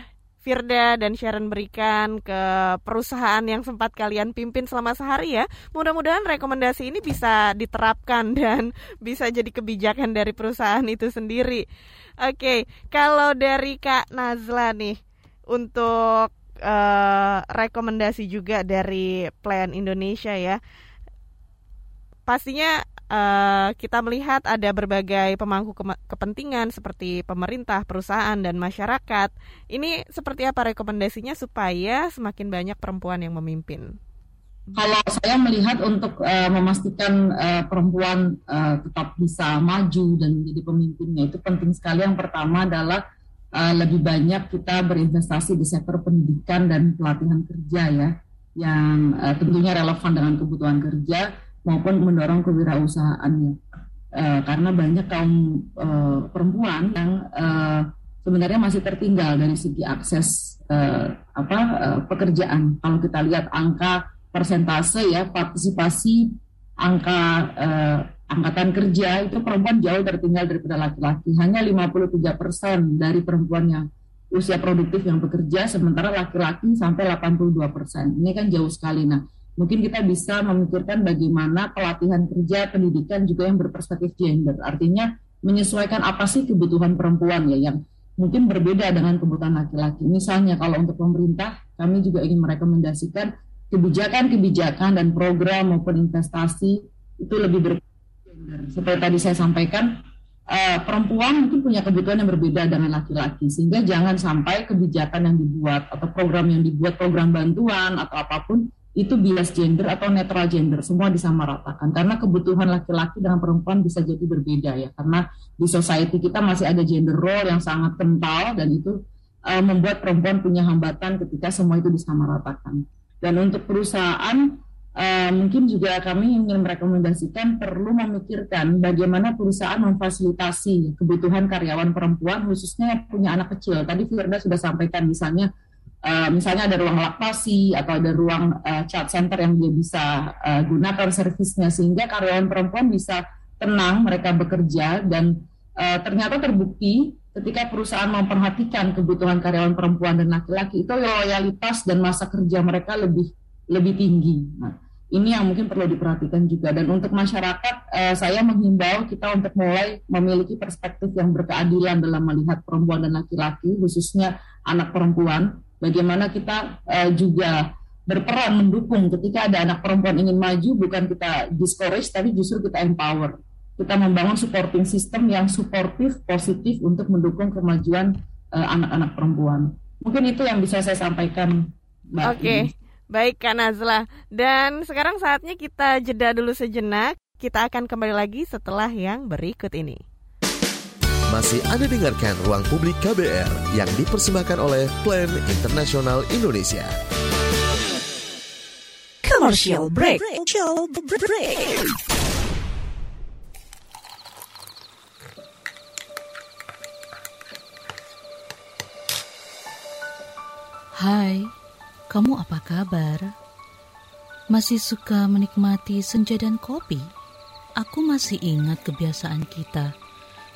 Firda dan Sharon berikan ke perusahaan yang sempat kalian pimpin selama sehari ya. Mudah-mudahan rekomendasi ini bisa diterapkan dan bisa jadi kebijakan dari perusahaan itu sendiri. Oke, kalau dari Kak Nazla nih untuk uh, rekomendasi juga dari Plan Indonesia ya. Pastinya uh, kita melihat ada berbagai pemangku ke kepentingan seperti pemerintah, perusahaan, dan masyarakat. Ini seperti apa rekomendasinya supaya semakin banyak perempuan yang memimpin? Kalau saya melihat untuk uh, memastikan uh, perempuan uh, tetap bisa maju dan menjadi pemimpinnya itu penting sekali. Yang pertama adalah uh, lebih banyak kita berinvestasi di sektor pendidikan dan pelatihan kerja ya, yang uh, tentunya relevan dengan kebutuhan kerja maupun mendorong kewirausahaannya. Uh, karena banyak kaum uh, perempuan yang uh, sebenarnya masih tertinggal dari segi akses uh, apa uh, pekerjaan. Kalau kita lihat angka persentase ya partisipasi angka uh, angkatan kerja itu perempuan jauh tertinggal daripada laki-laki. Hanya 53 persen dari perempuan yang usia produktif yang bekerja, sementara laki-laki sampai 82 persen. Ini kan jauh sekali. Nah, mungkin kita bisa memikirkan bagaimana pelatihan kerja pendidikan juga yang berperspektif gender. Artinya menyesuaikan apa sih kebutuhan perempuan ya yang mungkin berbeda dengan kebutuhan laki-laki. Misalnya kalau untuk pemerintah, kami juga ingin merekomendasikan kebijakan-kebijakan dan program maupun investasi itu lebih bergender. Seperti tadi saya sampaikan, uh, perempuan mungkin punya kebutuhan yang berbeda dengan laki-laki, sehingga jangan sampai kebijakan yang dibuat atau program yang dibuat, program bantuan atau apa pun itu bias gender atau netral gender semua disamaratakan. Karena kebutuhan laki-laki dengan perempuan bisa jadi berbeda ya. Karena di society kita masih ada gender role yang sangat kental dan itu uh, membuat perempuan punya hambatan ketika semua itu disamaratakan. Dan untuk perusahaan uh, mungkin juga kami ingin merekomendasikan perlu memikirkan bagaimana perusahaan memfasilitasi kebutuhan karyawan perempuan khususnya yang punya anak kecil. Tadi Firda sudah sampaikan misalnya Uh, misalnya ada ruang laktasi atau ada ruang uh, chat center yang dia bisa uh, gunakan servisnya. Sehingga karyawan perempuan bisa tenang mereka bekerja dan uh, ternyata terbukti ketika perusahaan memperhatikan kebutuhan karyawan perempuan dan laki-laki itu loyalitas dan masa kerja mereka lebih lebih tinggi. Nah, ini yang mungkin perlu diperhatikan juga. Dan untuk masyarakat uh, saya menghimbau kita untuk mulai memiliki perspektif yang berkeadilan dalam melihat perempuan dan laki-laki khususnya anak perempuan bagaimana kita uh, juga berperan mendukung ketika ada anak perempuan ingin maju bukan kita discourage tapi justru kita empower kita membangun supporting system yang suportif positif untuk mendukung kemajuan anak eh, anak-anak perempuan mungkin itu yang bisa saya sampaikan Oke okay. baik Kak Nazla dan sekarang saatnya kita jeda dulu sejenak Kita akan kembali lagi setelah yang berikut ini. Masih Anda dengarkan Ruang Publik KBR yang dipersembahkan oleh Plan Internasional Indonesia. Commercial break. Commercial break. Hai, kamu apa kabar? Masih suka menikmati senja dan kopi? Aku masih ingat kebiasaan kita.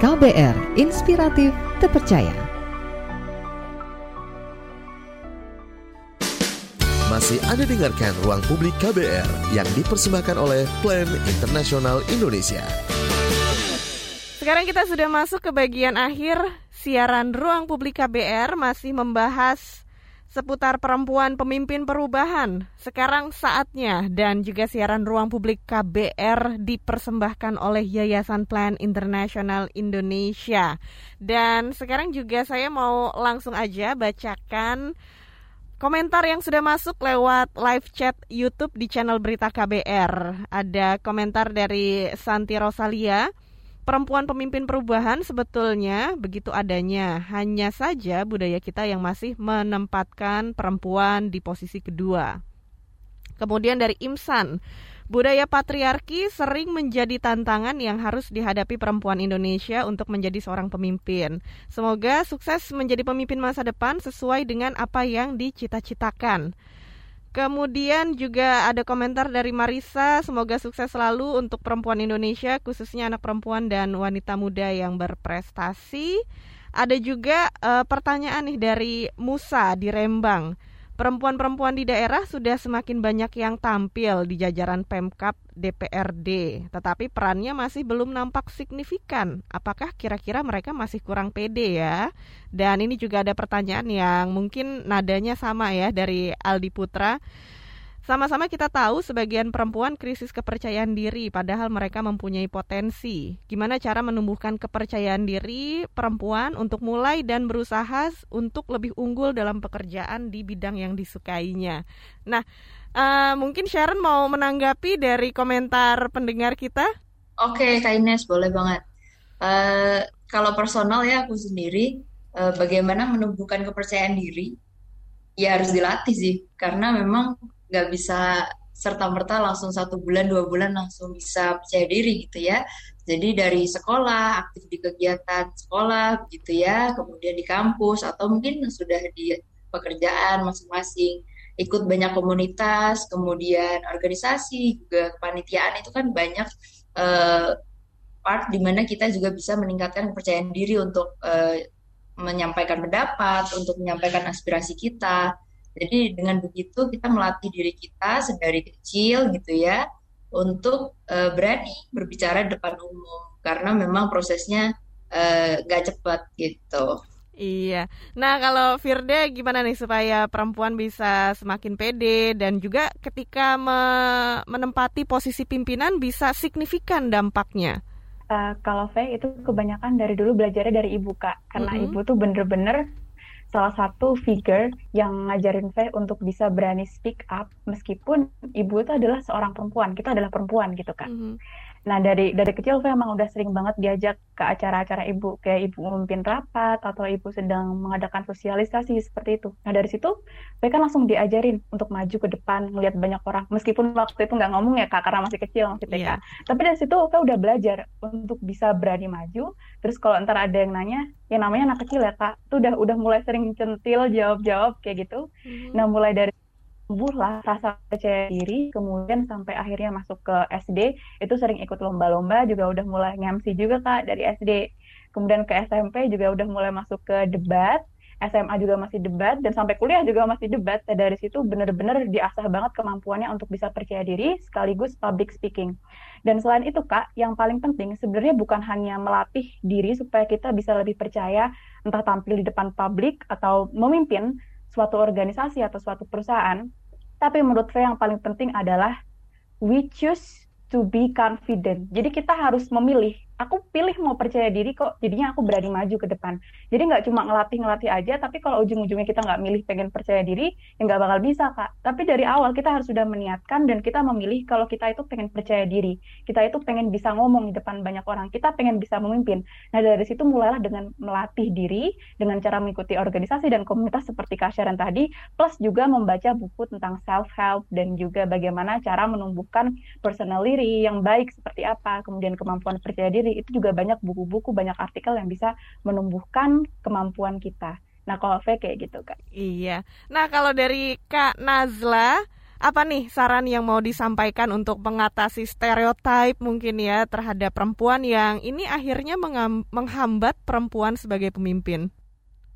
KBR Inspiratif Terpercaya. Masih Anda dengarkan Ruang Publik KBR yang dipersembahkan oleh Plan Internasional Indonesia. Sekarang kita sudah masuk ke bagian akhir siaran Ruang Publik KBR masih membahas seputar perempuan pemimpin perubahan. Sekarang saatnya dan juga siaran Ruang Publik KBR dipersembahkan oleh Yayasan Plan Internasional Indonesia. Dan sekarang juga saya mau langsung aja bacakan komentar yang sudah masuk lewat live chat YouTube di channel Berita KBR. Ada komentar dari Santi Rosalia perempuan pemimpin perubahan sebetulnya begitu adanya. Hanya saja budaya kita yang masih menempatkan perempuan di posisi kedua. Kemudian dari Imsan, budaya patriarki sering menjadi tantangan yang harus dihadapi perempuan Indonesia untuk menjadi seorang pemimpin. Semoga sukses menjadi pemimpin masa depan sesuai dengan apa yang dicita-citakan. Kemudian juga ada komentar dari Marisa, semoga sukses selalu untuk perempuan Indonesia, khususnya anak perempuan dan wanita muda yang berprestasi. Ada juga uh, pertanyaan nih dari Musa di Rembang. Perempuan-perempuan di daerah sudah semakin banyak yang tampil di jajaran Pemkap DPRD, tetapi perannya masih belum nampak signifikan. Apakah kira-kira mereka masih kurang pede ya? Dan ini juga ada pertanyaan yang mungkin nadanya sama ya dari Aldi Putra. Sama-sama kita tahu sebagian perempuan krisis kepercayaan diri padahal mereka mempunyai potensi. Gimana cara menumbuhkan kepercayaan diri perempuan untuk mulai dan berusaha untuk lebih unggul dalam pekerjaan di bidang yang disukainya. Nah, uh, mungkin Sharon mau menanggapi dari komentar pendengar kita? Oke, Kak Ines, boleh banget. Uh, kalau personal ya aku sendiri, uh, bagaimana menumbuhkan kepercayaan diri? Ya harus dilatih sih, karena memang nggak bisa serta merta langsung satu bulan dua bulan langsung bisa percaya diri gitu ya. Jadi dari sekolah aktif di kegiatan sekolah gitu ya kemudian di kampus atau mungkin sudah di pekerjaan masing-masing. Ikut banyak komunitas kemudian organisasi juga kepanitiaan itu kan banyak uh, part di mana kita juga bisa meningkatkan kepercayaan diri untuk uh, menyampaikan pendapat untuk menyampaikan aspirasi kita jadi dengan begitu kita melatih diri kita sedari kecil gitu ya untuk uh, berani berbicara di depan umum karena memang prosesnya uh, gak cepat gitu. Iya. Nah, kalau Firda gimana nih supaya perempuan bisa semakin pede dan juga ketika me menempati posisi pimpinan bisa signifikan dampaknya? Uh, kalau V itu kebanyakan dari dulu belajarnya dari ibu kak, karena mm -hmm. ibu tuh bener-bener salah satu figure yang ngajarin saya untuk bisa berani speak up meskipun ibu itu adalah seorang perempuan kita adalah perempuan gitu kan mm -hmm. Nah dari dari kecil saya emang udah sering banget diajak ke acara-acara ibu kayak ibu memimpin rapat atau ibu sedang mengadakan sosialisasi seperti itu. Nah dari situ saya kan langsung diajarin untuk maju ke depan ngelihat banyak orang meskipun waktu itu nggak ngomong ya kak karena masih kecil masih TK. Yeah. Tapi dari situ saya udah belajar untuk bisa berani maju. Terus kalau ntar ada yang nanya, ya namanya anak kecil ya kak, tuh udah udah mulai sering centil jawab-jawab kayak gitu. Mm -hmm. Nah mulai dari tumbuhlah rasa percaya diri, kemudian sampai akhirnya masuk ke SD, itu sering ikut lomba-lomba, juga udah mulai ngemsi juga kak dari SD. Kemudian ke SMP juga udah mulai masuk ke debat, SMA juga masih debat dan sampai kuliah juga masih debat. Dari situ benar-benar diasah banget kemampuannya untuk bisa percaya diri sekaligus public speaking. Dan selain itu Kak, yang paling penting sebenarnya bukan hanya melatih diri supaya kita bisa lebih percaya entah tampil di depan publik atau memimpin suatu organisasi atau suatu perusahaan. Tapi menurut saya yang paling penting adalah we choose to be confident. Jadi kita harus memilih aku pilih mau percaya diri kok jadinya aku berani maju ke depan. Jadi nggak cuma ngelatih ngelatih aja tapi kalau ujung-ujungnya kita nggak milih pengen percaya diri ya nggak bakal bisa kak. Tapi dari awal kita harus sudah meniatkan dan kita memilih kalau kita itu pengen percaya diri. Kita itu pengen bisa ngomong di depan banyak orang. Kita pengen bisa memimpin. Nah dari situ mulailah dengan melatih diri dengan cara mengikuti organisasi dan komunitas seperti Kak tadi plus juga membaca buku tentang self help dan juga bagaimana cara menumbuhkan personality yang baik seperti apa kemudian kemampuan percaya diri sendiri itu juga banyak buku-buku banyak artikel yang bisa menumbuhkan kemampuan kita nah kalau V kayak gitu kak iya nah kalau dari kak Nazla apa nih saran yang mau disampaikan untuk mengatasi stereotip mungkin ya terhadap perempuan yang ini akhirnya menghambat perempuan sebagai pemimpin?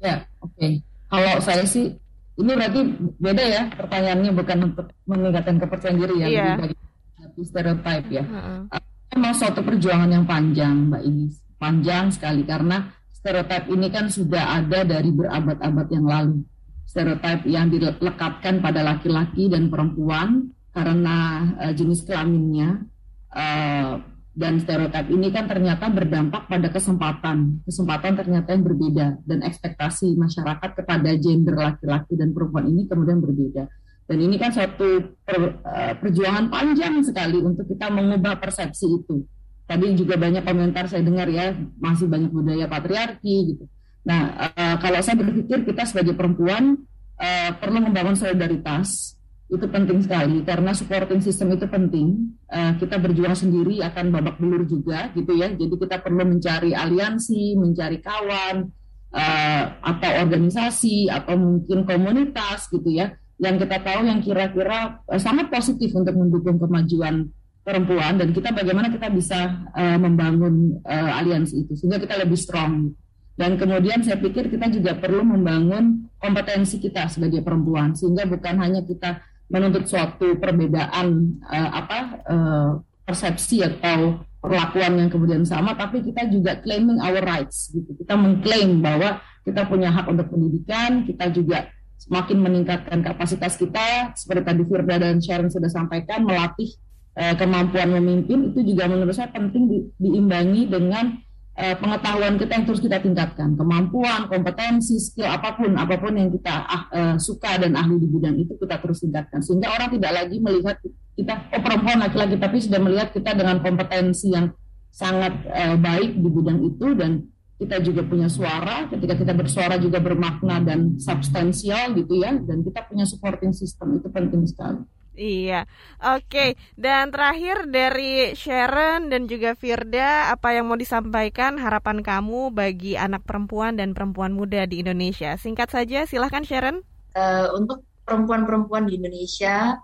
Ya, oke. Okay. Kalau saya sih ini berarti beda ya pertanyaannya bukan untuk meningkatkan kepercayaan diri ya, yeah. lebih dari stereotip ya. Uh -uh memang suatu perjuangan yang panjang, Mbak ini panjang sekali karena stereotip ini kan sudah ada dari berabad-abad yang lalu. Stereotip yang dilekatkan pada laki-laki dan perempuan karena uh, jenis kelaminnya uh, dan stereotip ini kan ternyata berdampak pada kesempatan. Kesempatan ternyata yang berbeda dan ekspektasi masyarakat kepada gender laki-laki dan perempuan ini kemudian berbeda. Dan ini kan suatu per, uh, perjuangan panjang sekali untuk kita mengubah persepsi itu. Tadi juga banyak komentar saya dengar ya, masih banyak budaya patriarki gitu. Nah, uh, kalau saya berpikir kita sebagai perempuan uh, perlu membangun solidaritas, itu penting sekali karena supporting system itu penting. Uh, kita berjuang sendiri akan babak belur juga gitu ya. Jadi kita perlu mencari aliansi, mencari kawan, uh, atau organisasi atau mungkin komunitas gitu ya yang kita tahu yang kira-kira uh, sangat positif untuk mendukung kemajuan perempuan. Dan kita bagaimana kita bisa uh, membangun uh, aliansi itu sehingga kita lebih strong. Dan kemudian saya pikir kita juga perlu membangun kompetensi kita sebagai perempuan sehingga bukan hanya kita menuntut suatu perbedaan uh, apa uh, persepsi atau perlakuan yang kemudian sama tapi kita juga claiming our rights gitu. Kita mengklaim bahwa kita punya hak untuk pendidikan kita juga semakin meningkatkan kapasitas kita seperti tadi Firda dan Sharon sudah sampaikan melatih uh, kemampuan memimpin itu juga menurut saya penting di, diimbangi dengan uh, pengetahuan kita yang terus kita tingkatkan. Kemampuan kompetensi skill apa pun apa pun yang kita uh, suka dan ahli di bidang itu kita terus tingkatkan. Sehingga orang tidak lagi melihat kita oh perempuan laki-laki tapi sudah melihat kita dengan kompetensi yang sangat uh, baik di bidang itu dan kita juga punya suara, ketika kita bersuara juga bermakna dan substansial gitu ya, dan kita punya supporting system itu penting sekali. Iya, oke. Okay. Dan terakhir dari Sharon dan juga Firda, apa yang mau disampaikan harapan kamu bagi anak perempuan dan perempuan muda di Indonesia? Singkat saja, silahkan Sharon. Uh, untuk perempuan-perempuan di Indonesia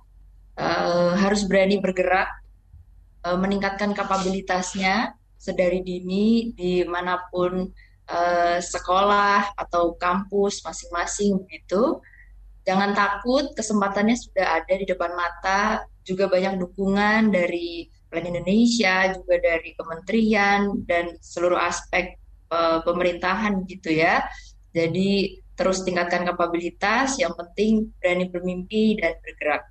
uh, harus berani bergerak, uh, meningkatkan kapabilitasnya, sedari dini di mana pun uh, sekolah atau kampus masing-masing begitu. Jangan takut, kesempatannya sudah ada di depan mata. Juga banyak dukungan dari Plan Indonesia, juga dari kementerian dan seluruh aspek uh, pemerintahan gitu ya. Jadi terus tingkatkan kapabilitas, yang penting berani bermimpi dan bergerak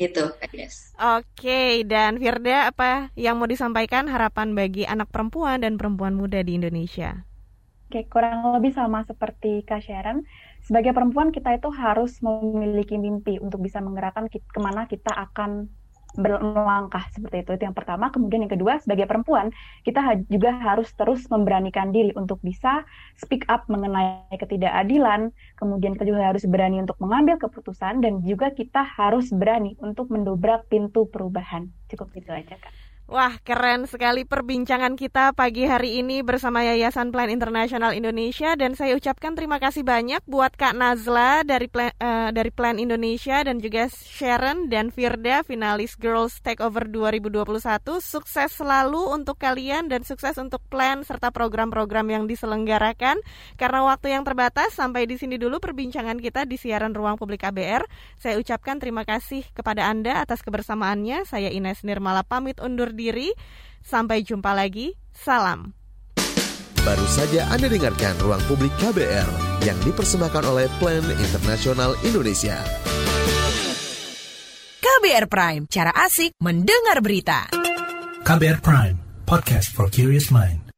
gitu Agnes. Oke, dan Firda apa yang mau disampaikan harapan bagi anak perempuan dan perempuan muda di Indonesia? Oke, kurang lebih sama seperti Kak Sharon. Sebagai perempuan kita itu harus memiliki mimpi untuk bisa menggerakkan ke mana kita akan melangkah seperti itu. Itu yang pertama. Kemudian yang kedua, sebagai perempuan, kita juga harus terus memberanikan diri untuk bisa speak up mengenai ketidakadilan. Kemudian kita juga harus berani untuk mengambil keputusan dan juga kita harus berani untuk mendobrak pintu perubahan. Cukup gitu aja, Kak. Wah, keren sekali perbincangan kita pagi hari ini bersama Yayasan Plan Internasional Indonesia dan saya ucapkan terima kasih banyak buat Kak Nazla dari Plan, uh, dari Plan Indonesia dan juga Sharon dan Firda finalis Girls Takeover 2021. Sukses selalu untuk kalian dan sukses untuk Plan serta program-program yang diselenggarakan. Karena waktu yang terbatas, sampai di sini dulu perbincangan kita di siaran Ruang Publik KBR. Saya ucapkan terima kasih kepada Anda atas kebersamaannya. Saya Ines Nirmala pamit undur diri. Sampai jumpa lagi. Salam. Baru saja Anda dengarkan Ruang Publik KBR yang dipersembahkan oleh Plan Internasional Indonesia. KBR Prime, cara asik mendengar berita. KBR Prime, podcast for curious mind.